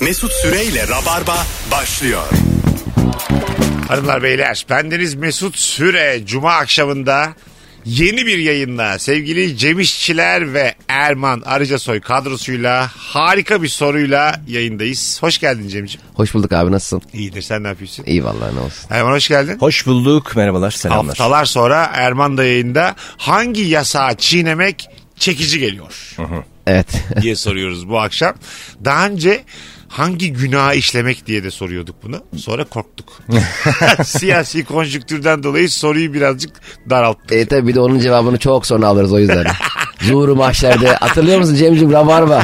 Mesut Süreyle Rabarba başlıyor. Hanımlar beyler bendeniz Mesut Süre Cuma akşamında yeni bir yayınla sevgili Cem İşçiler ve Erman Arıcasoy kadrosuyla harika bir soruyla yayındayız. Hoş geldin Cem'ciğim. Hoş bulduk abi nasılsın? İyidir sen ne yapıyorsun? İyi vallahi ne olsun. Erman hoş geldin. Hoş bulduk. Merhabalar. Selamlar. Haftalar sonra Erman da yayında hangi yasağı çiğnemek çekici geliyor Evet. diye soruyoruz bu akşam. Daha önce hangi günah işlemek diye de soruyorduk bunu. Sonra korktuk. Siyasi konjüktürden dolayı soruyu birazcık daralttık. e tabi bir de onun cevabını çok sonra alırız o yüzden. Zuhuru mahşerde. Hatırlıyor musun Cem'ciğim Rabarba?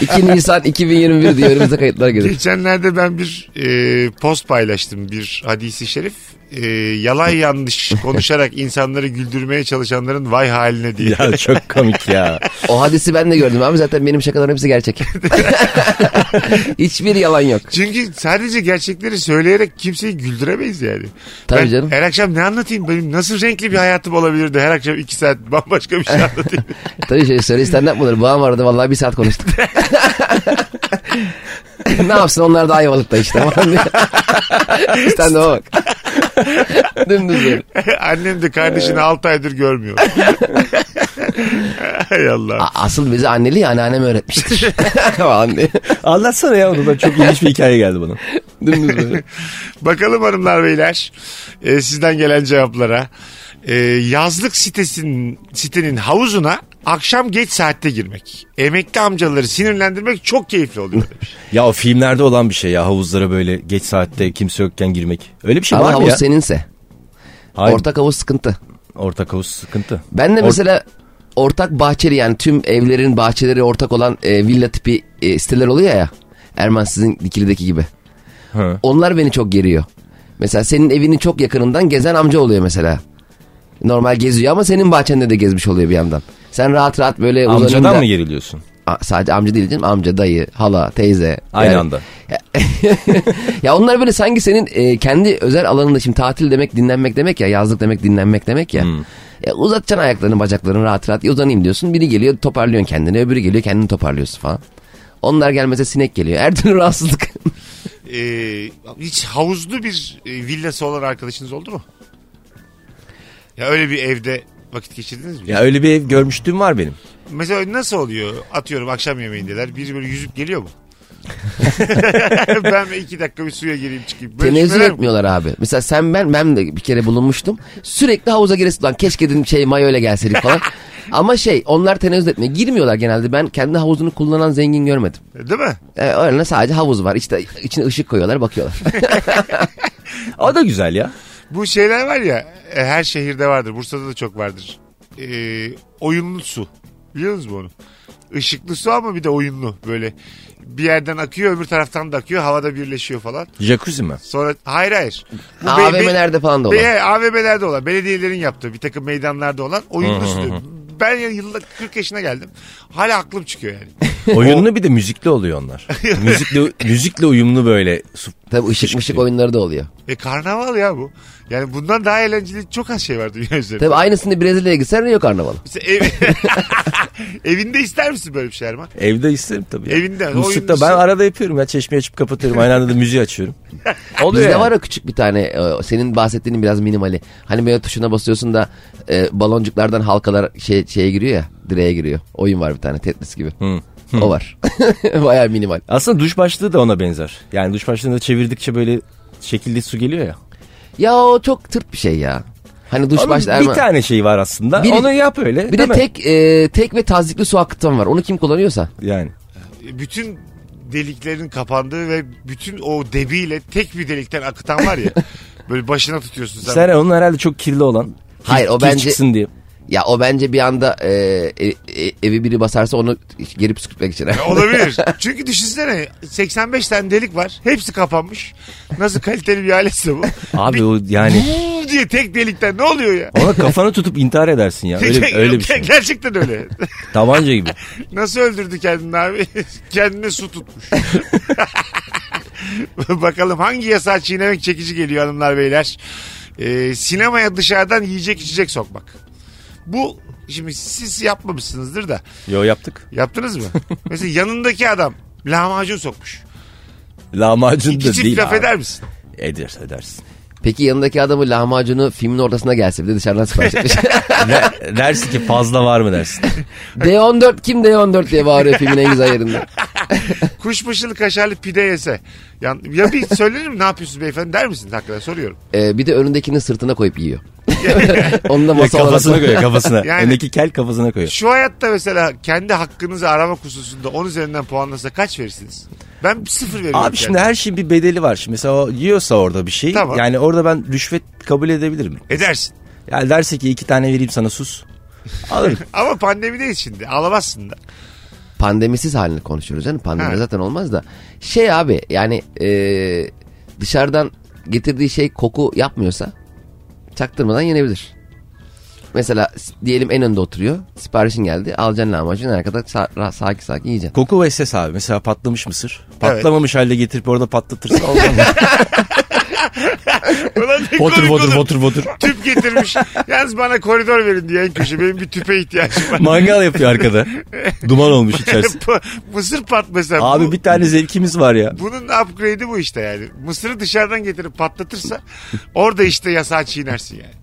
2 Nisan 2021 diye önümüze kayıtlar gelir. Geçenlerde ben bir e, post paylaştım bir hadisi şerif. E, yalan yanlış konuşarak insanları güldürmeye çalışanların vay haline diye. Ya çok komik ya. O hadisi ben de gördüm abi zaten benim şakalarım hepsi gerçek. Hiçbir yalan yok. Çünkü sadece gerçekleri söyleyerek kimseyi güldüremeyiz yani. Tabii ben canım. Her akşam ne anlatayım? Benim nasıl renkli bir hayatım olabilirdi? Her akşam iki saat bambaşka bir şey anlatayım. Tabii şey söyle stand up mı olur? Babam aradı vallahi bir saat konuştuk. ne yapsın onlar da Ayvalık'ta işte. stand up'a bak. Dümdüz böyle. Annem de kardeşini 6 aydır görmüyor. Hay Allah. A- Asıl bizi anneliği anneannem öğretmiştir. Diye. Anlatsana ya onu da çok ilginç bir hikaye geldi bana. Dümdüz böyle. Bakalım hanımlar beyler e, sizden gelen cevaplara. E, yazlık sitesinin sitenin havuzuna akşam geç saatte girmek. Emekli amcaları sinirlendirmek çok keyifli oluyor demiş. Ya o filmlerde olan bir şey ya havuzlara böyle geç saatte kimse yokken girmek. Öyle bir şey Ama var mı havuz ya? seninse. Hayır, Ortak havuz sıkıntı. ortak havuz sıkıntı. Ben de Or- mesela ortak bahçeli yani tüm evlerin bahçeleri ortak olan e, villa tipi e, siteler oluyor ya. Erman sizin dikilideki gibi. Hı. Onlar beni çok geriyor. Mesela senin evinin çok yakınından gezen amca oluyor mesela. Normal geziyor ama senin bahçende de gezmiş oluyor bir yandan. Sen rahat rahat böyle Amcadan uzanınca- mı geriliyorsun? A- sadece amca değil canım. Amca, dayı, hala, teyze. Aynı Yani- anda. ya onlar böyle sanki senin e, kendi özel alanında şimdi tatil demek dinlenmek demek ya yazlık demek dinlenmek demek ya. Hmm. E, uzatacaksın ayaklarını bacaklarını rahat rahat uzanayım diyorsun. Biri geliyor toparlıyorsun kendini öbürü geliyor kendini toparlıyorsun falan. Onlar gelmese sinek geliyor. Her türlü rahatsızlık. E, hiç havuzlu bir e, villası olan arkadaşınız oldu mu? Ya öyle bir evde vakit geçirdiniz mi? Ya öyle bir ev görmüştüm var benim. Mesela nasıl oluyor? Atıyorum akşam yemeğindeler. Biri böyle yüzüp geliyor mu? ben bir iki dakika bir suya gireyim çıkayım. Böyle Tenezzül cümleler mi? etmiyorlar abi. Mesela sen ben ben de bir kere bulunmuştum. Sürekli havuza giresin lan keşke dedim şey mayo ile gelseydik falan. Ama şey onlar tenezzül etmiyor. Girmiyorlar genelde. Ben kendi havuzunu kullanan zengin görmedim. Değil mi? E, öyle sadece havuz var. İşte içine ışık koyuyorlar bakıyorlar. O da güzel ya. Bu şeyler var ya e, her şehirde vardır. Bursa'da da çok vardır. E, oyunlu su. Biliyor musunuz onu? Işıklı su ama bir de oyunlu. Böyle bir yerden akıyor öbür taraftan da akıyor. Havada birleşiyor falan. Jacuzzi mi? Sonra hayır hayır. Bu be- be- AVM'lerde falan da olan. Be- AVM'lerde olan, belediyelerin yaptığı bir takım meydanlarda olan oyunlu su. Ben ya yılda 40 yaşına geldim. Hala aklım çıkıyor yani. Oyunlu bir de müzikli oluyor onlar. müzikli, müzikle uyumlu böyle. su- Tabii ışık mışık oyunları da oluyor. E karnaval ya bu. Yani bundan daha eğlenceli çok az şey var dünya üzerinde. Tabii aynısını Brezilya'ya gitsen Rio Karnavalı. Mesela ev... Evinde ister misin böyle bir şey Erman? Evde isterim tabii. ya. Evinde, Muslukta ben arada yapıyorum ya çeşmeyi açıp kapatıyorum. Aynı anda da müziği açıyorum. Oluyor Bizde yani. var o küçük bir tane e, senin bahsettiğinin biraz minimali. Hani böyle tuşuna basıyorsun da e, baloncuklardan halkalar şey, şeye giriyor ya direğe giriyor. Oyun var bir tane Tetris gibi. Hı. O var. Bayağı minimal. Aslında duş başlığı da ona benzer. Yani duş başlığında çevirdikçe böyle şekilde su geliyor ya. Ya o çok tırt bir şey ya. Hani duş Onun başlı bir tane şey var aslında. Bir- Onu yap öyle. Bir de mi? tek e, tek ve tazikli su akıtan var. Onu kim kullanıyorsa. Yani. bütün deliklerin kapandığı ve bütün o debiyle tek bir delikten akıtan var ya. böyle başına tutuyorsun sen. Sen onun herhalde çok kirli olan. Kir- Hayır, o kir bence- çıksın diye. Ya o bence bir anda e, e, e, evi biri basarsa onu geri püskürtmek için. Olabilir. Çünkü düşünsene 85 tane delik var. Hepsi kapanmış. Nasıl kaliteli bir aletse bu. Abi Bir- o yani diye tek delikten ne oluyor ya? ona kafanı tutup intihar edersin ya. Öyle, öyle bir şey. Gerçekten öyle. Tabanca gibi. Nasıl öldürdü kendini abi? Kendine su tutmuş. Bakalım hangi yasağı çiğnemek çekici geliyor hanımlar beyler. Ee, sinemaya dışarıdan yiyecek içecek sokmak. Bu şimdi siz yapmamışsınızdır da Yo yaptık. yaptınız mı? Mesela yanındaki adam lahmacun sokmuş. Lahmacun İki da çift değil laf abi. eder misin? Eder edersin. Peki yanındaki adamı lahmacunu filmin ortasına gelse bir de dışarıdan sipariş etmiş. Ne- dersin ki fazla var mı dersin. D14 kim D14 diye bağırıyor filmin en güzel yerinde. Kuşbaşılı kaşarlı pide yese. Ya, ya bir söylerim ne yapıyorsunuz beyefendi der misin hakikaten soruyorum. Ee, bir de önündekini sırtına koyup yiyor. Onu da masa kafasına koyuyor kafasına. Yani- Öndeki kel kafasına koyuyor. Şu hayatta mesela kendi hakkınızı arama hususunda 10 üzerinden puanlasa kaç verirsiniz? Ben sıfır veriyorum. Abi şimdi her şeyin bir bedeli var. Şimdi mesela o yiyorsa orada bir şey. Tamam. Yani orada ben rüşvet kabul edebilirim. Edersin. Yani derse ki iki tane vereyim sana sus. Alırım. Ama pandemideyiz şimdi. Alamazsın da. pandemisiz halini konuşuyoruz canım. Pandemi Ha. zaten olmaz da. Şey abi yani e, dışarıdan getirdiği şey koku yapmıyorsa çaktırmadan yenebilir. Mesela diyelim en önde oturuyor. Siparişin geldi. Alacaksın lahmacun arkada sa- sakin sakin yiyeceksin. Koku ve ses abi. Mesela patlamış mısır. Patlamamış halde getirip orada patlatırsa olmaz mı? Ulan ne Botur komik botur olur. botur botur. Tüp getirmiş. Yalnız bana koridor verin diye en köşe. Benim bir tüpe ihtiyacım var. Mangal yapıyor arkada. Duman olmuş içerisi. Mısır patmasa. Abi bu- bir tane zevkimiz var ya. Bunun upgrade'i bu işte yani. Mısırı dışarıdan getirip patlatırsa orada işte yasağı çiğnersin yani.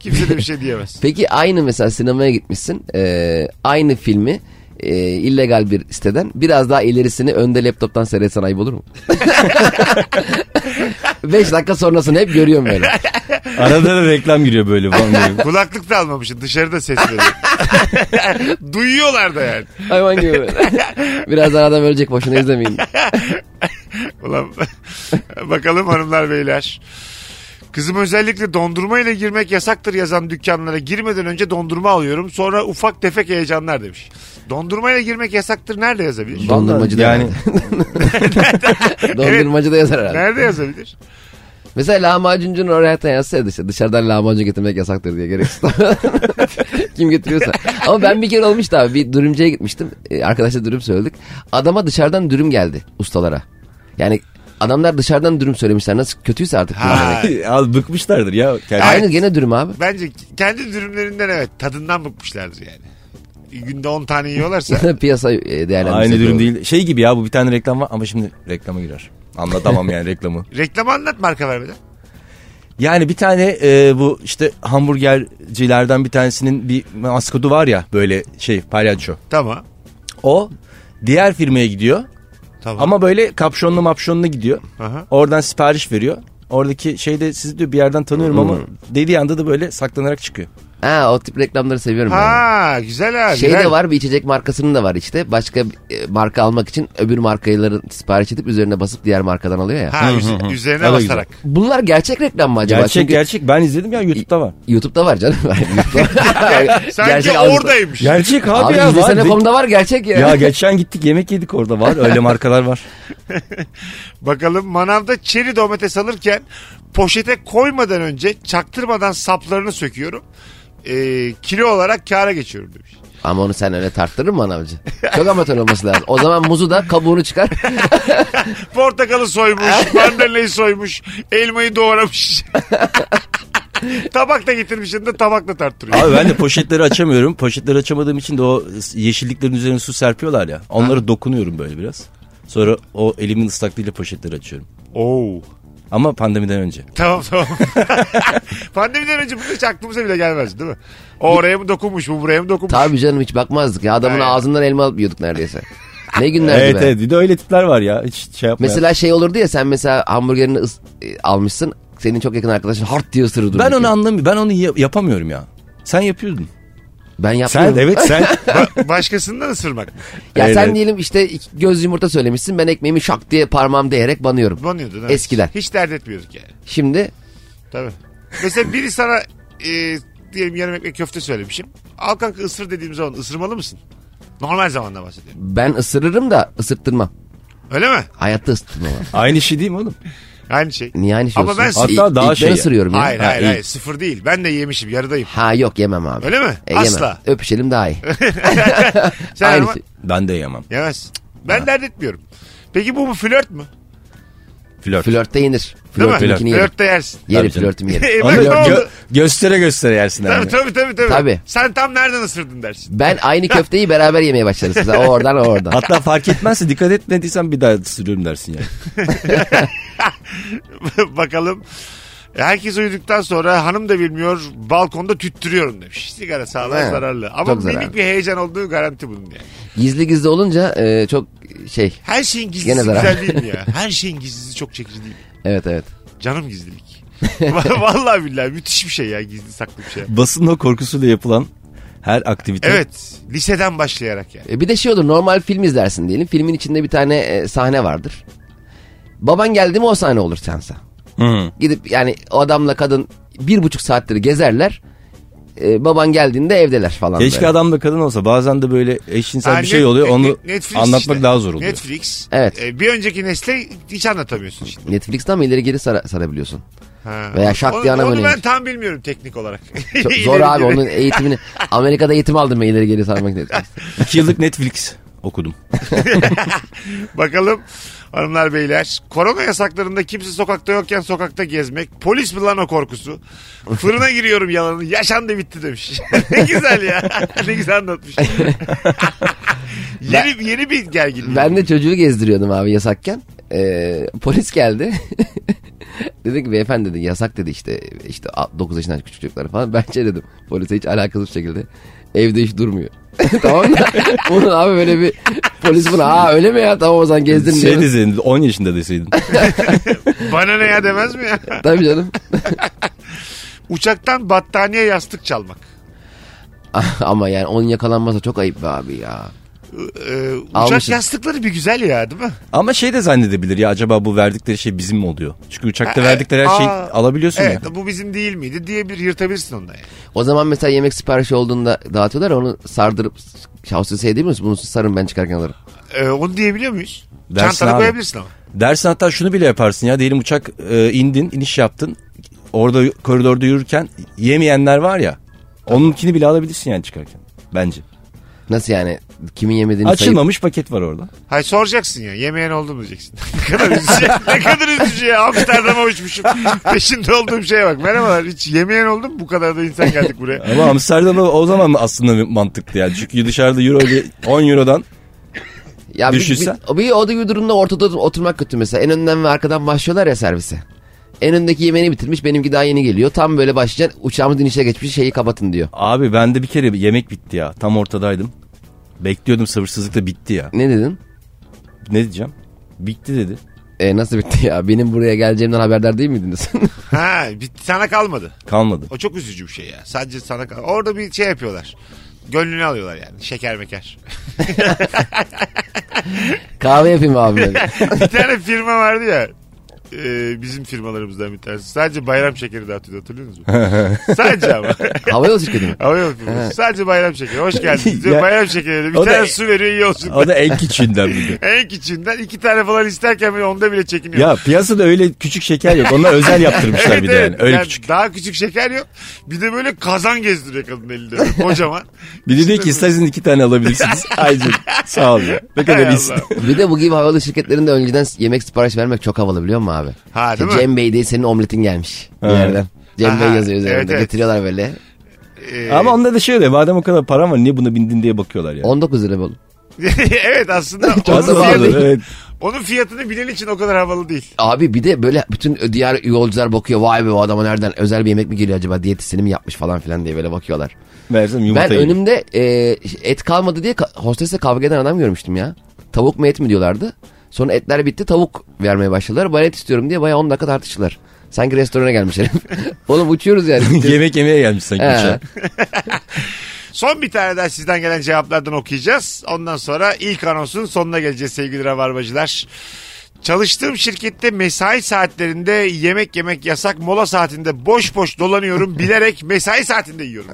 Kimse de bir şey diyemez. Peki aynı mesela sinemaya gitmişsin. e, aynı filmi e, illegal bir siteden biraz daha ilerisini önde laptoptan seyretsen ayıp olur mu? 5 dakika sonrasını hep görüyorum böyle. Arada da reklam giriyor böyle. falan. Kulaklık da almamışsın. Dışarıda ses veriyor. Duyuyorlar da yani. Hayvan gibi böyle. Birazdan adam ölecek boşuna izlemeyin. Ulan bakalım hanımlar beyler. Kızım özellikle dondurma ile girmek yasaktır yazan dükkanlara girmeden önce dondurma alıyorum. Sonra ufak tefek heyecanlar demiş. Dondurma ile girmek yasaktır nerede yazabilir? Dondurmacı da yani Dondurmacı da yazar herhalde. Nerede yazabilir? Mesela lahmacuncunun oraya yazsaydı işte dışarıdan lahmacun getirmek yasaktır diye gereksiz. Kim getiriyorsa. Ama ben bir kere olmuştu abi bir dürümcüye gitmiştim. Ee, arkadaşla dürüm söyledik. Adama dışarıdan dürüm geldi ustalara. Yani adamlar dışarıdan dürüm söylemişler. Nasıl kötüyse artık. Ha. bıkmışlardır ya. Kendi- Aynı gene dürüm abi. Bence kendi dürümlerinden evet tadından bıkmışlardır yani. Günde 10 tane yiyorlarsa. Piyasa e, değerlendirmesi. Aynı yapıyor. değil. Şey gibi ya bu bir tane reklam var ama şimdi reklama girer. Anlatamam yani reklamı. Reklamı anlat marka vermeden. Yani bir tane e, bu işte hamburgercilerden bir tanesinin bir maskotu var ya böyle şey palyaço. Tamam. O diğer firmaya gidiyor Tamam. ama böyle kapşonlu mapşonlu gidiyor. Aha. Oradan sipariş veriyor. Oradaki şeyde sizi diyor bir yerden tanıyorum ama dediği anda da böyle saklanarak çıkıyor. Ha o tip reklamları seviyorum ben. Ha güzel abi. Şey de var bir içecek markasının da var işte. Başka e, marka almak için öbür markaları sipariş edip üzerine basıp diğer markadan alıyor ya. Ha üz- üzerine da basarak. Bunlar gerçek reklam mı acaba? Gerçek Çünkü gerçek ben izledim ya YouTube'da var. YouTube'da var canım. Sanki Gerçek oradaymış. Gerçek abi, Abi ya var. izlesene.com'da var gerçek ya. Ya geçen gittik yemek yedik orada var öyle markalar var. Bakalım manavda çeri domates alırken poşete koymadan önce çaktırmadan saplarını söküyorum. Ee, kilo olarak kâra geçiyorum demiş. Ama onu sen öyle tarttırır mı manavcı? Çok amatör olması lazım. O zaman muzu da kabuğunu çıkar. Portakalı soymuş, mandalinayı soymuş, elmayı doğramış. Tabak da getirmişsin de tabakla tarttırıyor. Abi ben de poşetleri açamıyorum. Poşetleri açamadığım için de o yeşilliklerin üzerine su serpiyorlar ya. Onları dokunuyorum böyle biraz. Sonra o elimin ıslaklığıyla poşetleri açıyorum. Oo. Ama pandemiden önce. Tamam tamam. Pandemiden önce bu hiç aklımıza bile gelmez değil mi? O oraya mı dokunmuş bu buraya mı dokunmuş? Tabii canım hiç bakmazdık ya. Adamın Aynen. ağzından elma alıp yiyorduk neredeyse. Ne günlerdi Evet be. evet bir de öyle tipler var ya. Hiç şey yapmayan. Mesela şey olurdu ya sen mesela hamburgerini ıs- e, almışsın. Senin çok yakın arkadaşın hart diye ısırır ben onu anlamıyorum. Ben onu ya- yapamıyorum ya. Sen yapıyordun. Ben Sen yapmıyorum. evet sen. Ba- başkasından ısırmak? Ya sen Evet. diyelim işte göz yumurta söylemişsin. Ben ekmeğimi şak diye parmağım değerek banıyorum. Banıyordun. evet. Eskiden. Hiç dert etmiyorduk yani. Şimdi Tabii. Mesela biri sana e, diyelim yarım ekmek köfte söylemişim. Al kanka ısır dediğim zaman ısırmalı mısın? Normal zamanda bahsediyorum. ben ısırırım da ısırttırmam. Öyle mi? Hayatta ısırtmam. abi. Aynı şey değil mi oğlum? Aynı şey. Niye aynı şey Ama olsun? ben- İlk- Hatta daha ilk şey ben ya. ısırıyorum ya. Hayır Ha, hayır iyi. hayır sıfır değil. Ben de yemişim yarıdayım. Ha yok yemem abi. Öyle mi? E, yemem. Asla. Öpüşelim daha iyi. Sen Aynı ama şey. Ben de yemem. yemezsin. Ben dert etmiyorum. Peki bu bu flört mü? Flört. Flörtte yenir. Değil mi? Flörtte yersin. Yerim canım. flörtümü yerim. Onu bak ne gö- göstere göstere yersin. Tabii yani. tabii tabii. tabii. Tabii. Sen tam nereden ısırdın dersin. Ben aynı köfteyi beraber yemeye başlarız. Mesela o oradan o oradan. Hatta fark etmezse dikkat etmediysen bir daha ısırıyorum dersin yani. Bakalım. Herkes uyuduktan sonra hanım da bilmiyor balkonda tüttürüyorum demiş. Sigara sağlığa He, zararlı. Ama çok minik zararlı. bir heyecan olduğu garanti bunun yani. Gizli gizli olunca e, çok şey. Her şeyin gizlisi Gene zarar. güzel değil mi ya? Her şeyin gizlisi çok çekici değil mi? Evet evet. Canım gizlilik. Vallahi billahi müthiş bir şey ya gizli saklı bir şey. Basın o korkusuyla yapılan her aktivite. Evet liseden başlayarak yani. E, Bir de şey olur normal film izlersin diyelim. Filmin içinde bir tane e, sahne vardır. Baban geldi mi o sahne olur seansa. Hı. Gidip yani o adamla kadın bir buçuk saattir gezerler. E, baban geldiğinde evdeler falan. Keşke böyle. adamla kadın olsa. Bazen de böyle eşcinsel Ha, bir şey oluyor. Onu net- Netflix anlatmak işte. daha zor oluyor. Netflix. Evet. E, bir önceki nesle hiç anlatamıyorsun şimdi. Netflix'ten mi ileri geri sara- sarabiliyorsun? Ha. Veya şak Onu- diye Onu menüymüş. ben tam bilmiyorum teknik olarak. Çok zor abi geri. onun eğitimini. Amerika'da eğitim aldım ben ileri geri sarmak Netflix. İki yıllık Netflix okudum. Bakalım hanımlar beyler. Korona yasaklarında kimse sokakta yokken sokakta gezmek. Polis mi lan o korkusu? Fırına giriyorum yalanı. Yaşandı bitti demiş. ne güzel ya. ne güzel anlatmış. yeni, yeni bir gerginlik. Ben de çocuğu gezdiriyordum abi yasakken. Ee, polis geldi. dedi ki beyefendi dedi yasak dedi işte işte 9 yaşından küçük çocuklar falan. Ben şey dedim polise hiç alakasız bir şekilde evde hiç durmuyor. tamam mı? Bunun abi böyle bir polis buna aa öyle mi ya tamam o zaman gezdirin Şey diyor. deseydin 10 yaşında deseydin. Bana ne ya demez mi ya? Tabii canım. Uçaktan battaniye yastık çalmak. Ama yani onun yakalanması çok ayıp be abi ya. Ee, uçak Almışız. yastıkları bir güzel ya değil mi? Ama şey de zannedebilir ya acaba bu verdikleri şey bizim mi oluyor? Çünkü uçakta verdikleri her şeyi Aa, alabiliyorsun Evet ya. bu bizim değil miydi diye bir yırtabilirsin ondan yani. O zaman mesela yemek siparişi olduğunda dağıtıyorlar onu sardırıp şey değil misin? Bunu sarın ben çıkarken alırım. Ee, onu diyebiliyor muyuz? Dersin Çantana abi. koyabilirsin ama. Dersin hatta şunu bile yaparsın ya diyelim uçak e, indin iniş yaptın. Orada koridorda yürürken yemeyenler var ya. Onunkini bile alabilirsin yani çıkarken. Bence. Nasıl yani? Kimin yemediğini sayıp Açılmamış paket var orada. Hayır soracaksın ya. Yemeyen oldu mu diyeceksin. ne kadar üzücü. ne kadar üzücü ya. Amsterdam'a uçmuşum. Peşinde olduğum şeye bak. Merhabalar. Hiç yemeyen oldu mu? Bu kadar da insan geldik buraya. Ama Amsterdam'da o zaman aslında mantıklı yani. Çünkü dışarıda euro ile 10 eurodan Ya bir, Düşünsen. bir, bir o da bir durumda ortada oturmak kötü mesela. En önden ve arkadan başlıyorlar ya servise. En öndeki yemeğini bitirmiş benimki daha yeni geliyor. Tam böyle başlayacak uçağımız inişe geçmiş şeyi kapatın diyor. Abi bende bir kere yemek bitti ya. Tam ortadaydım. Bekliyordum sabırsızlıkla bitti ya. Ne dedin? Ne diyeceğim? Bitti dedi. E, nasıl bitti ya? Benim buraya geleceğimden haberdar değil miydiniz? Ha, bitti. Sana kalmadı. Kalmadı. O çok üzücü bir şey ya. Sadece sana kal. Orada bir şey yapıyorlar. Gönlünü alıyorlar yani. Şeker meker. Kahve yapayım abi bir tane firma vardı ya. E, bizim firmalarımızdan bir tanesi. Sadece bayram şekeri dağıtıyordu hatırlıyor musunuz? Sadece ama. Havayolu şirketi mi? Hava yolu firması. Sadece bayram şekeri. Hoş geldiniz. diyor. Ya- bayram şekeri. Bir O da- tane su veriyor iyi olsun. O da en küçüğünden bir de. En küçüğünden iki tane falan isterken böyle onda bile çekiniyor. Ya piyasada öyle küçük şeker yok. Onlar özel yaptırmışlar bir de yani. Öyle Yani küçük. Daha küçük şeker yok. Bir de böyle kazan gezdiriyor kadın elinde. Böyle Kocaman. Bir de diyor ki isterseniz iki tane alabilirsiniz. Ay canım, sağ ol ya. Ne kadar iyisin. Allah. Bir de bu gibi havayolu şirketlerinde önceden yemek sipariş vermek çok havalı biliyor musun abi? Ha, değil İşte mi? Cem Bey değil senin omletin gelmiş bir Ha. yerden. Cem Bey Aha, yazıyor üzerinde. evet, evet. Getiriyorlar böyle. Ee, Ama onda da şey oluyor. Madem o kadar param var niye buna bindin diye bakıyorlar ya. 19 lira bu. evet aslında Çok onun, da fiyatı, evet. onun fiyatını bilen için o kadar havalı değil. Abi bir de böyle bütün diğer yolcular bakıyor. Vay be o adama nereden özel bir yemek mi geliyor acaba? Diyetisyeni mi yapmış falan filan diye böyle bakıyorlar. Yumurta ben yedim. önümde e, et kalmadı diye ka- hostesle kavga eden adam görmüştüm ya. Tavuk mu et mi diyorlardı. Sonra etler bitti tavuk vermeye başladılar. Ben et istiyorum diye bayağı 10 dakika tartıştılar. Sanki restorana gelmiş herif. Oğlum uçuyoruz yani. Yemek yemeye gelmiş sanki He. uçağa. Son bir tane daha sizden gelen cevaplardan okuyacağız. Ondan sonra ilk anonsun sonuna geleceğiz sevgili rabarbacılar. Çalıştığım şirkette mesai saatlerinde yemek yemek yasak. Mola saatinde boş boş dolanıyorum. Bilerek mesai saatinde yiyorum.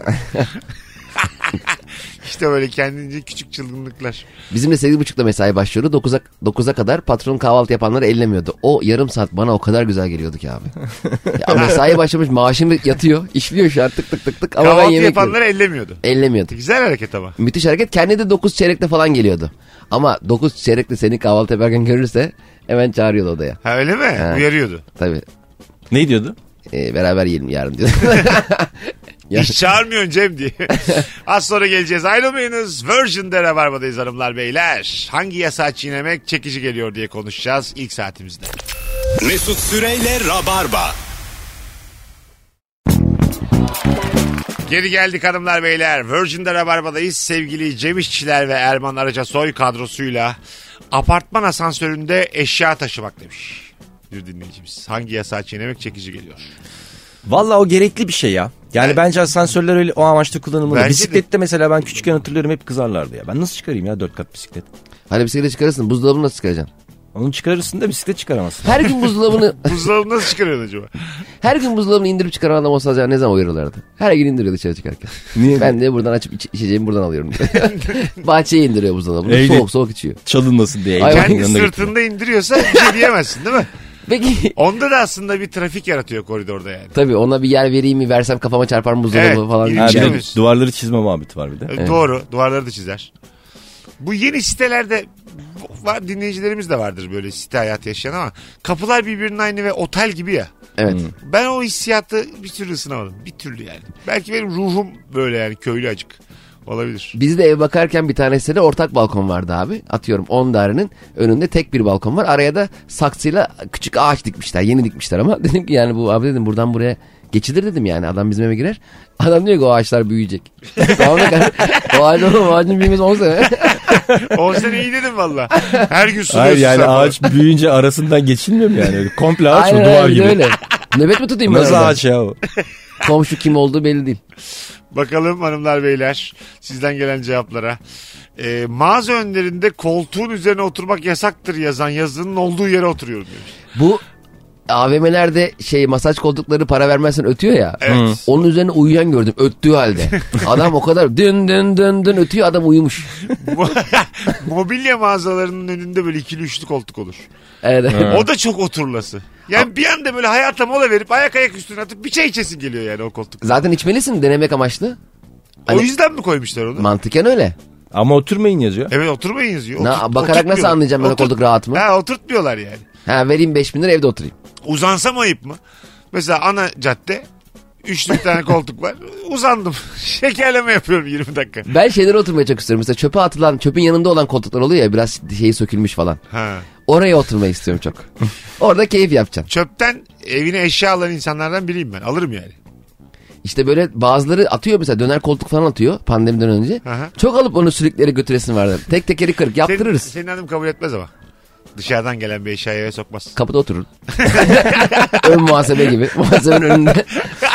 İşte böyle kendince küçük çılgınlıklar. Bizim de 8.30'da mesai başlıyordu. 9'a 9'a kadar patron kahvaltı yapanları ellemiyordu. O yarım saat bana o kadar güzel geliyordu ki abi. ya mesai başlamış maaşım yatıyor. işliyor şu an tık tık tık tık. Ama ben Kahvaltı yiyorum. yapanları ellemiyordu. Ellemiyordu. Güzel hareket ama. Müthiş hareket. Kendi de 9 çeyrekte falan geliyordu. Ama 9 çeyrekte seni kahvaltı yaparken görürse Hemen çağırıyordu odaya. Ha öyle mi? Ha. Uyarıyordu. Tabii. Ne diyordu? Ee, beraber yiyelim yarın diyor. Hiç çağırmıyorsun Cem diye. Az sonra geleceğiz. Ayrılmayınız. Virgin'de Rabarba'dayız hanımlar beyler. Hangi yasağı çiğnemek çekici geliyor diye konuşacağız ilk saatimizde. Mesut Süreyle Rabarba. Geri geldik hanımlar beyler. Virgin'de Rabarba'dayız. Sevgili Cem İşçiler ve Erman Araca soy kadrosuyla apartman asansöründe eşya taşımak demiş. Bir dinleyicimiz. Hangi yasağı çiğnemek çekici geliyor? Valla o gerekli bir şey ya. Yani Evet. bence asansörler öyle o amaçla kullanılmalı. Bence de. Bisiklette mesela ben küçükken hatırlıyorum hep kızarlardı ya. Ben nasıl çıkarayım ya dört kat bisiklet? hani bisiklete çıkarırsın buzdolabını nasıl çıkaracaksın? Onu çıkarırsın da bisiklet çıkaramazsın. Her gün buzdolabını Buzdolabını nasıl çıkarıyorsun acaba? her gün buzdolabını indirip çıkaran adam olsa acaba ne zaman uyarırlardı? Her gün indiriyor dışarı çıkarken. Niye? Ben de buradan açıp iç, içeceğimi buradan alıyorum. Bahçeye indiriyor buzdolabını. Öyle. Soğuk soğuk içiyor. Çalınmasın diye. Ay, Kendi sırtında indiriyorsa bir şey diyemezsin değil mi? Peki Onda da aslında bir trafik yaratıyor koridorda yani. tabii ona bir yer vereyim mi versem kafama çarpar mı buzdolabı Evet, falan. Ha, bir de duvarları çizme muhabbeti var bir de. E, Doğru. Duvarları da çizer. Bu yeni sitelerde var dinleyicilerimiz de vardır böyle site hayatı yaşayan ama kapılar birbirinin aynı ve otel gibi ya. Evet. Ben o hissiyatı bir türlü ısınamadım. Bir türlü yani. Belki benim ruhum böyle yani köylü acık. Olabilir. Biz de ev bakarken bir tanesinde ortak balkon vardı abi. Atıyorum 10 dairenin önünde tek bir balkon var. Araya da saksıyla küçük ağaç dikmişler. Yeni dikmişler ama dedim ki yani bu abi dedim buradan buraya geçilir dedim yani. Adam bizim eve girer. Adam diyor ki o ağaçlar büyüyecek. tamam da o ağacın, o ağacın büyümesi 10 sene. 10 sene iyi dedim valla. Her gün suluyorsun Hayır yani ağaç büyüyünce arasından geçilmiyor mu yani? Komple ağaç mı Aynen duvar öyle, gibi? öyle. Nöbet mi tutayım ben Nasıl orada? ağaç ya o? Komşu kim olduğu belli değil. Bakalım hanımlar beyler sizden gelen cevaplara. Ee, mağaza önlerinde koltuğun üzerine oturmak yasaktır yazan yazının olduğu yere oturuyorum demiş. Bu AVM'lerde şey masaj koltukları para vermezsen ötüyor ya. Evet. Onun üzerine uyuyan gördüm öttüğü halde. Adam o kadar dün dün dün dün ötüyor adam uyumuş. Mobilya mağazalarının önünde böyle ikili üçlü koltuk olur. Evet. O da çok oturlası. Yani bir anda böyle hayata mola verip ayak ayak üstüne atıp bir çay içesin geliyor yani o koltuk. Zaten içmelisin denemek amaçlı. o Hani- yüzden mi koymuşlar onu? Mantıken öyle. Ama oturmayın yazıyor. Evet oturmayın yazıyor. Na- Oturt- bakarak nasıl anlayacağım ben o Oturt- koltuk rahat mı? Ha oturtmuyorlar yani. Ha vereyim 5000 lira evde oturayım. Uzansam ayıp mı? Mesela ana cadde üçlü bir tane koltuk var. Uzandım. Şekerleme yapıyorum 20 dakika. Ben şeylere oturmaya çok istiyorum. Mesela çöpe atılan, çöpün yanında olan koltuklar oluyor ya biraz şeyi sökülmüş falan. Ha. Oraya oturmayı istiyorum çok. Orada keyif yapacaksın. Çöpten evine eşya alan insanlardan biriyim ben. Alırım yani. İşte böyle bazıları atıyor mesela döner koltuk falan atıyor pandemiden önce. Aha. Çok alıp onu sürüklere götüresin vardı. Tek tekeri kırık yaptırırız. Senin, senin hanım kabul etmez ama. Dışarıdan gelen bir eşyayı eve sokmaz. Kapıda oturur. Ön muhasebe gibi. Muhasebenin önünde.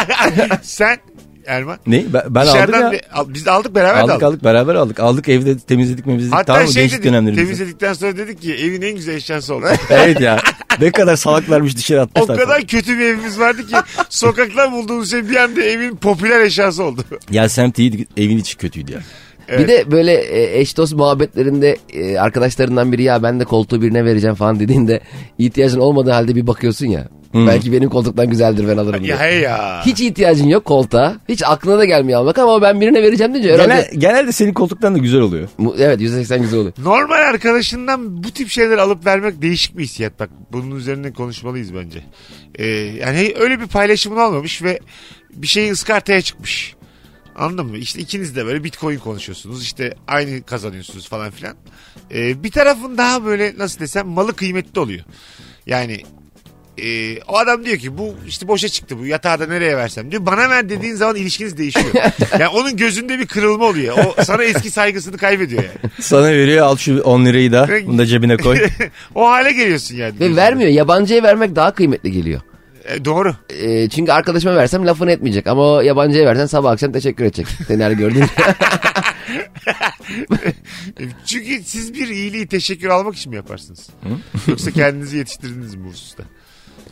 Sen Erman. Ne? Ben, ben aldım ya. bir- al- biz de aldık beraber de Aldık aldık. aldık beraber aldık. Aldık evde temizledik memizledik. Hatta tamam şey Değişik dedik temizledikten sonra dedik ki evin en güzel eşyası oldu. Evet ya. Ne kadar salaklarmış dışarı o atmışlar. kadar kötü bir evimiz vardı ki sokaktan bulduğumuz şey bir anda evin popüler eşyası oldu. Ya semt iyiydi evin içi kötüydü ya. Evet. Bir de böyle e, eş dost muhabbetlerinde e, arkadaşlarından biri ya ben de koltuğu birine vereceğim falan dediğinde ihtiyacın olmadığı halde bir bakıyorsun ya. Belki benim koltuktan güzeldir ben alırım diye. Ya hey ya. Hiç ihtiyacın yok koltuğa. Hiç aklına da gelmiyor almak ama ben birine vereceğim deyince herhalde... Genel, genelde senin koltuktan da güzel oluyor. Evet %80 güzel oluyor. Normal arkadaşından bu tip şeyler alıp vermek değişik bir hissiyat. Bak bunun üzerine konuşmalıyız bence. Ee, yani öyle bir paylaşımın olmamış ve bir şeyin ıskartaya çıkmış. Anladın mı? İşte ikiniz de böyle bitcoin konuşuyorsunuz. İşte aynı kazanıyorsunuz falan filan. Ee, bir tarafın daha böyle nasıl desem malı kıymetli oluyor. Yani e, o adam diyor ki bu işte boşa çıktı bu yatağı da nereye versem diyor. Bana ver dediğin zaman ilişkiniz değişiyor. yani onun gözünde bir kırılma oluyor. O sana eski saygısını kaybediyor yani. Sana veriyor al şu 10 lirayı da bunu da cebine koy. o hale geliyorsun yani. Ve vermiyor. Yabancıya vermek daha kıymetli geliyor. E, doğru. E, çünkü arkadaşıma versem lafını etmeyecek. Ama o yabancıya versen sabah akşam teşekkür edecek. Seni her gördüğünde. Çünkü siz bir iyiliği teşekkür almak için mi yaparsınız? Yoksa kendinizi yetiştirdiniz mi bu hususta? E,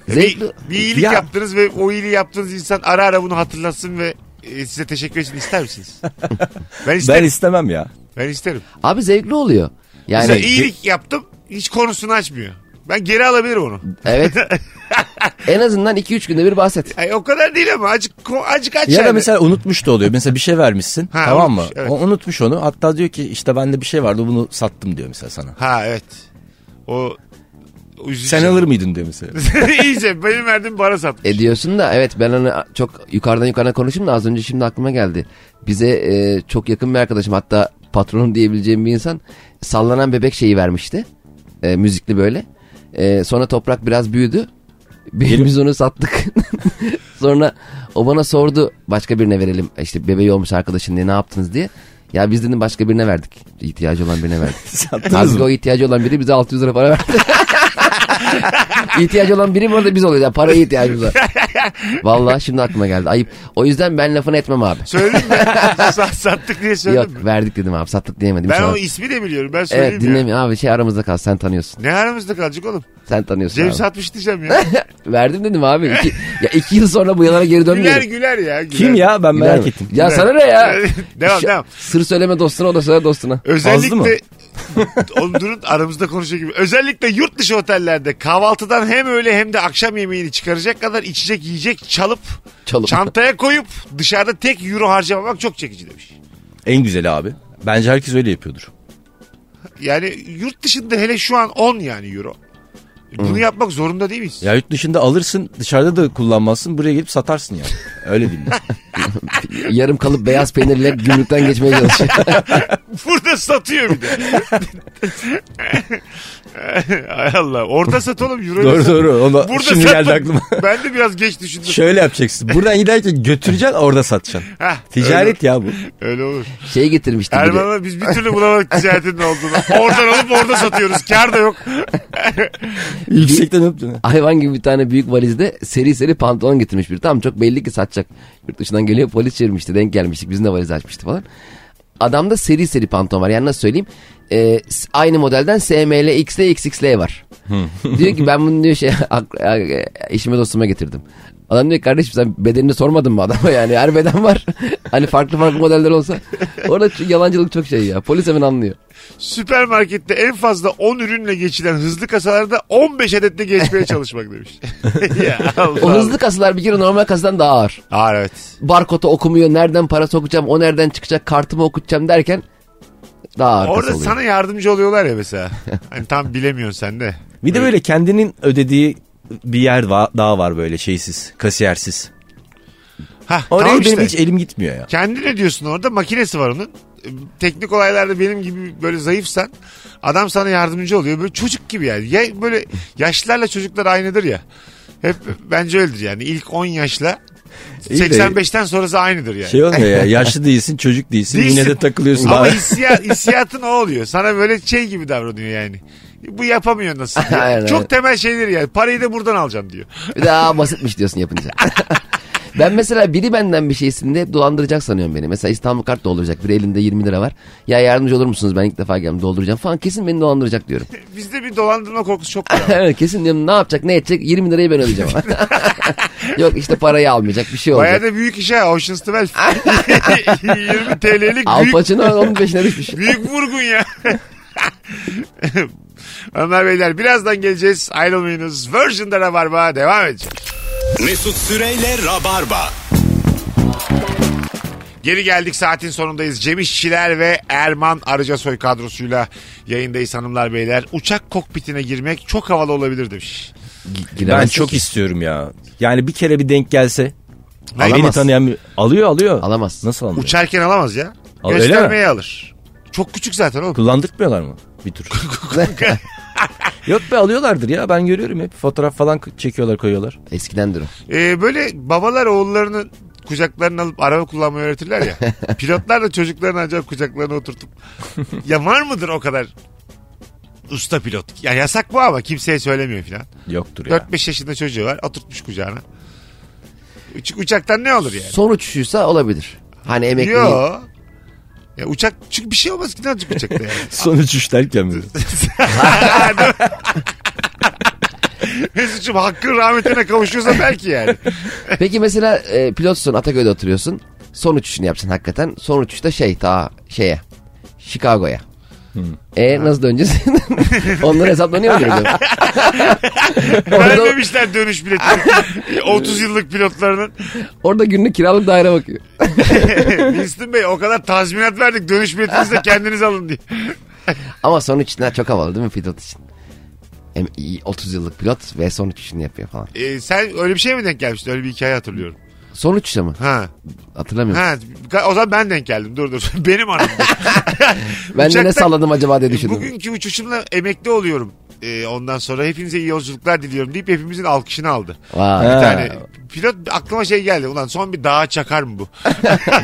Bir, Zevkli. bir iyilik Ya- yaptınız ve o iyiliği yaptığınız insan ara ara bunu hatırlasın ve e, size teşekkür etsin ister misiniz? ben ben isterim. istemem ya. Ben isterim. Abi zevkli oluyor. Yani Mesela iyilik yaptım hiç konusunu açmıyor. Ben geri alabilirim onu. evet. en azından 2-3 günde bir bahset. Ay, o kadar değil ama acık, acık aç Ya yani. da mesela unutmuş da oluyor. Mesela bir şey vermişsin. Ha, tamam mı? unutmuş, evet. O unutmuş onu. Hatta diyor ki işte bende bir şey vardı bunu sattım diyor mesela sana. Ha evet. O Üzücü. Sen alır mıydın diyor mesela. İyice benim verdiğim bara satmış. E diyorsun da evet ben onu çok yukarıdan yukarıdan konuşayım da az önce şimdi aklıma geldi. Bize e, çok yakın bir arkadaşım hatta patronum diyebileceğim bir insan sallanan bebek şeyi vermişti. E, müzikli böyle. E, sonra toprak biraz büyüdü. Biz biz onu sattık. sonra o bana sordu başka birine verelim. İşte bebeği olmuş arkadaşın diye ne yaptınız diye. Ya biz dedim başka birine verdik. İhtiyacı olan birine verdik. Sattınız Halbuki mı? o ihtiyacı olan biri bize 600 lira para verdi. İhtiyacı olan biri orada biz oluyoruz. Yani paraya ihtiyacımız var. Vallahi şimdi aklıma geldi. Ayıp. O yüzden ben lafını etmem abi. Söyledin mi? Sa- sattık diye söyledim Yok mi? verdik dedim abi. Sattık diyemedim. Ben o ismi de biliyorum. Ben söyleyeyim Evet ya. dinlemiyor abi şey aramızda kal sen tanıyorsun. Ne aramızda kalacak oğlum? Sen tanıyorsun Cem abi. satmış diyeceğim ya. Verdim dedim abi. İki, ya iki yıl sonra bu yalara geri güler dönmeyelim. güler ya. Güler. Kim ya ben Güler merak mi? ettim. Ya sana ne ya? devam Şu- devam. Sır söyleme dostuna o da söyle dostuna. Fazla mı? Özellikle Oğlum durun aramızda konuşuyor gibi. Özellikle yurt dışı otellerde kahvaltıdan hem öğle hem de akşam yemeğini çıkaracak kadar içecek yiyecek çalıp Çalıp. çantaya koyup dışarıda tek euro harcamamak çok çekici demiş. En güzeli abi. Bence herkes öyle yapıyordur. Yani yurt dışında hele şu an 10 yani euro. Bunu yapmak zorunda değil miyiz? Ya yurt dışında alırsın dışarıda da kullanmazsın buraya gelip satarsın yani. Öyle değil mi? Yarım kalıp beyaz peynirle gümrükten geçmeye çalışıyor. Burada satıyor bir de. Hay Allah. Orada sat oğlum euro. doğru doğru. Onu Burada şimdi geldi aklıma. Ben de biraz geç düşündüm. Şöyle yapacaksın. Buradan giderken götüreceksin orada satacaksın. Heh, Ticaret ya bu. Öyle, öyle olur. Şey getirmiştim. Erman'a biz bir türlü bulamadık ticaretin ne olduğunu. Oradan alıp orada satıyoruz. Kar da yok. Yüksekten öptün. Hayvan gibi bir tane büyük valizde seri seri pantolon getirmiş biri. Tamam çok belli ki satacak. Yurt dışından geliyor polis çevirmişti denk gelmiştik. Bizim de valiz açmıştı falan. Adamda seri seri pantolon var. Yani nasıl söyleyeyim? S- aynı modelden SML, XL, XXL var. diyor ki ben bunu diyor şey işime dostuma getirdim. Adam diyor kardeşim sen bedenini sormadın mı adama yani her beden var. hani farklı farklı modeller olsa. Orada yalancılık çok şey ya. Polis hemen anlıyor. Süpermarkette en fazla 10 ürünle geçilen hızlı kasalarda 15 adetle geçmeye çalışmak demiş. ya Allah O hızlı kasalar bir kere normal kasadan daha ağır. Ağır evet. barkodu okumuyor. Nereden para sokacağım, o nereden çıkacak, kartımı okutacağım derken daha ağır Orada oluyor. sana yardımcı oluyorlar ya mesela. Hani tam bilemiyorsun sen de. Bir de böyle kendinin ödediği bir yer va- daha var böyle şeysiz, kasiyersiz. Hah, Oraya tamam benim işte. hiç elim gitmiyor ya. Kendin ödüyorsun orada makinesi var onun. Teknik olaylarda benim gibi böyle zayıfsan adam sana yardımcı oluyor. Böyle çocuk gibi yani. Ya böyle yaşlılarla çocuklar aynıdır ya. Hep bence öyledir yani. İlk 10 yaşla 85'ten sonrası aynıdır yani. Şey olmuyor ya yaşlı değilsin çocuk değilsin, Değilsin. yine de takılıyorsun. Ama Daha... hissiyat, hissiyatın o oluyor. Sana böyle şey gibi davranıyor yani. Bu yapamıyor nasıl. Aynen. Çok temel şeyler yani. Parayı da buradan alacağım diyor. Bir de aa basitmiş diyorsun yapınca. ben mesela biri benden bir şeysinde hep dolandıracak sanıyorum beni. Mesela İstanbul kart dolduracak. Bir elinde 20 lira var. Ya yardımcı olur musunuz ben ilk defa geldim dolduracağım falan. Kesin beni dolandıracak diyorum. Bizde bir dolandırma korkusu çok var. evet kesin diyorum ne yapacak ne edecek 20 lirayı ben ödeyeceğim. Yok işte parayı almayacak bir şey Bayağı olacak. da büyük iş ha. Ocean's 12. 20 TL'lik Al büyük, Pacino onun peşine düşmüş. büyük vurgun ya. Hanımlar beyler birazdan geleceğiz. Ayrılmayınız. Virgin'de Rabarba devam edecek. Mesut Süreyle Rabarba. Geri geldik saatin sonundayız. Cem İşçiler ve Erman Arıcasoy kadrosuyla yayındayız hanımlar beyler. Uçak kokpitine girmek çok havalı olabilir demiş. Ben çok ki. istiyorum ya. Yani bir kere bir denk gelse. Hayır, Beni Alamaz. tanıyan bir... Alıyor alıyor. Alamaz. Nasıl almıyor? Uçarken alamaz ya. Al, öyle Göstermeye alır. Çok küçük zaten oğlum. Kullandırtmıyorlar mı? Bir tur. Yok be alıyorlardır ya ben görüyorum hep fotoğraf falan çekiyorlar koyuyorlar. Eskidendir o. Ee, böyle babalar oğullarını kucaklarına alıp araba kullanmayı öğretirler ya. Pilotlar da çocuklarını acayip kucaklarına oturtup. ya var mıdır o kadar usta pilot? Ya yasak bu ama kimseye söylemiyor filan. Yoktur ya. 4-5 yaşında çocuğu var oturtmuş kucağına. Uç- uçaktan ne olur yani? Son uçuşuysa olabilir. Hani emekli. Yo. Ya uçak çünkü bir şey olmaz ki ne olacak uçakta yani. Son uçuş derken mi? Mesut'cum hakkın rahmetine kavuşuyorsa belki yani. Peki mesela e, pilotsun Ataköy'de oturuyorsun. Son uçuşunu yapacaksın hakikaten. Son uçuşta şey ta şeye Chicago'ya. E nasıl döneceğiz? Onları hesaplanıyor mu orada, Vermemişler dönüş bileti. 30 yıllık pilotlarının. orada günlük kiralık daire bakıyor. Winston Bey o kadar tazminat verdik dönüş biletinizi de kendiniz alın diye. Ama son uçuşlar çok havalı değil mi pilot için? Hem iyi 30 yıllık pilot ve son uçuşunu yapıyor falan. Ee, sen öyle bir şey mi denk gelmiştin? Öyle bir hikaye hatırlıyorum. Son uçuşa mı? Ha. Hatırlamıyorum. Ha. O zaman ben denk geldim. Dur dur. Benim anımda. ben de ne salladım acaba diye düşündüm. Bugünkü uçuşumla emekli oluyorum. Ee, ondan sonra hepinize iyi yolculuklar diliyorum deyip hepimizin alkışını aldı. Vay. Ha. Yani pilot aklıma şey geldi. Ulan son bir dağa çakar mı bu?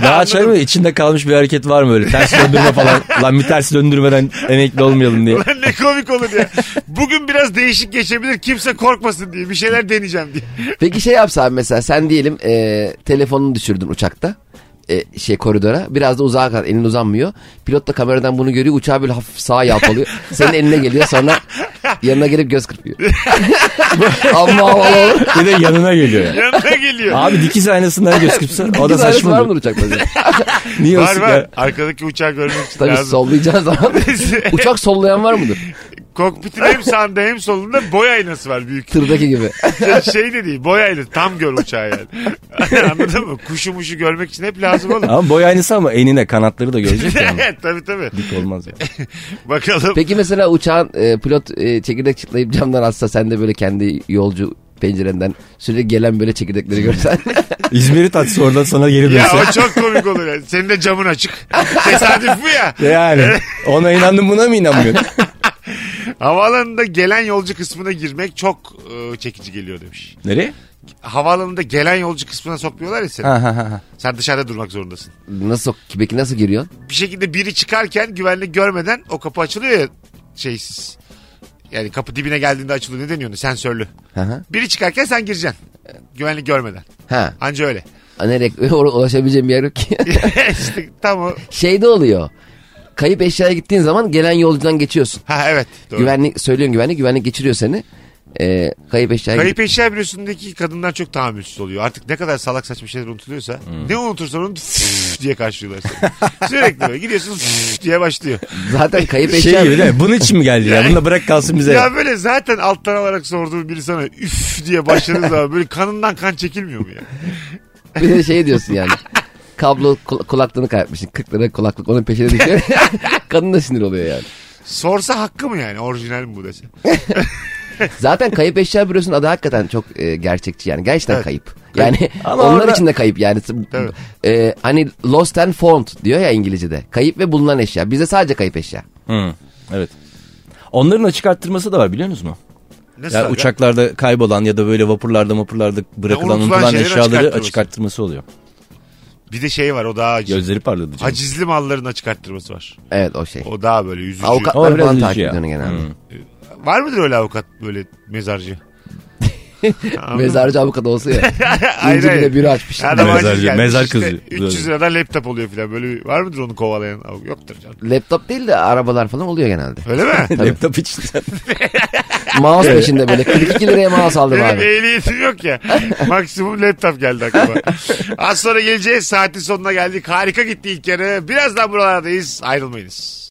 Daha çay mı? İçinde kalmış bir hareket var mı öyle? Ters döndürme falan. Lan bir ters döndürmeden emekli olmayalım diye. Ulan ne komik olur ya. Bugün biraz değişik geçebilir. Kimse korkmasın diye. Bir şeyler deneyeceğim diye. Peki şey yapsa abi mesela sen diyelim e, telefonunu düşürdün uçakta. E, şey koridora biraz da uzağa kadar elin uzanmıyor. Pilot da kameradan bunu görüyor uçağı böyle hafif sağa yalpalıyor. Senin eline geliyor sonra yanına gelip göz kırpıyor. Amma havalı olur. Bir de yanına geliyor ya. Yanına geliyor. Abi dikiz aynasından göz kırpsa o da var saçma. mıdır uçakta? acaba? Niye var olsun var. ya? Arkadaki uçağı görmek için Tabii lazım. sollayacağın zaman. Uçak sollayan var mıdır? Kokpitin hem sağında hem solunda boy aynası var büyük. Tırdaki gibi. şey de değil boy aynası. Tam gör uçağı yani. Anladın mı? Kuşu muşu görmek için hep lazım oğlum. Ama boy aynısı ama enine kanatları da görecek yani. tabii tabii. Dik olmaz ya. Bakalım. Peki mesela uçağın e, pilot e, çekirdek çıtlayıp camdan atsa sen de böyle kendi yolcu pencerenden sürekli gelen böyle çekirdekleri görsen. İzmir'i tatsı oradan sana geri Ya dönse. o çok komik olur yani. Senin de camın açık. Tesadüf bu ya. Yani ona inandın buna mı inanmıyorsun? Havaalanında gelen yolcu kısmına girmek çok e, çekici geliyor demiş. Nereye? Havaalanında gelen yolcu kısmına sokmuyorlar ya seni. Ha ha ha. Sen dışarıda durmak zorundasın. nasıl peki nasıl giriyorsun? Bir şekilde biri çıkarken güvenlik görmeden o kapı açılıyor ya şeysiz. Yani kapı dibine geldiğinde açılıyor. Ne deniyor? Sensörlü. Hı hı. Biri çıkarken sen gireceksin. Güvenlik görmeden. Ha. Anca öyle. Nereye ulaşabileceğim bir yer yok ki. işte tam o. Şeyde oluyor. Kayıp eşyaya gittiğin zaman gelen yolcudan geçiyorsun. Ha evet. Doğru. Güvenlik söylüyorsun güvenlik güvenlik geçiriyor seni. Ee, kayıp eşyaya Kayıp eşya bürosundaki kadınlar çok tahammülsüz oluyor. Artık ne kadar salak saçma şeyler unutuluyorsa Hmm. ne unutursan unut "Üf" diye karşılıyorlar seni. Sürekli böyle gidiyorsun diye başlıyor. Zaten kayıp Şey eşya gibi değil mi? Bunun için mi geldi ya? Bunu da bırak kalsın bize. Ya böyle zaten alttan alarak sorduğum biri sana üf diye başladığı zaman böyle kanından kan çekilmiyor mu ya? bir de şey diyorsun yani. Kablo kul- kulaklığını kaybetmişsin. 40 lira kulaklık onun peşine düşüyor. Kadın da sinir oluyor yani. Sorsa hakkı mı yani orijinal mi bu dese? Zaten kayıp eşya bürosunun adı hakikaten çok e, gerçekçi yani. Gerçekten Evet. kayıp. Yani Ama onlar orada- için de kayıp yani. Tabii. E, hani lost and found diyor ya İngilizce'de. Kayıp ve bulunan eşya. Bizde sadece kayıp eşya. Hı, evet. Onların açık arttırması da var biliyor musunuz mu? Nasıl Yani aga? uçaklarda kaybolan ya da böyle vapurlarda vapurlarda bırakılan unutulan unutulan şeylerin açık eşyaları arttırması. açık arttırması oluyor. Bir de şey var o daha acı. Gözleri parladı canım. Hacizli malların açık arttırması var. Evet o şey. O daha böyle yüzücü. Avukatlar O biraz falan üzücü takip ya. ediyor genelde. Hı. Var mıdır öyle avukat böyle mezarcı? Mezarcı avukat olsa ya. Hayır. bile biri açmış. Adam Mezarcı, gelmiş mezar işte, kızı. 300 liradan laptop oluyor falan. Böyle bir- var mıdır onu kovalayan? Yoktur canım. Laptop değil de arabalar falan oluyor genelde. Öyle mi? Laptop için. Mouse peşinde böyle 42 liraya mouse aldım Benim abi. ehliyetim yok ya. Maksimum laptop geldi aklıma. Az sonra geleceğiz. Saatin sonuna geldik. Harika gitti ilk yarı. Birazdan buralardayız. Ayrılmayınız.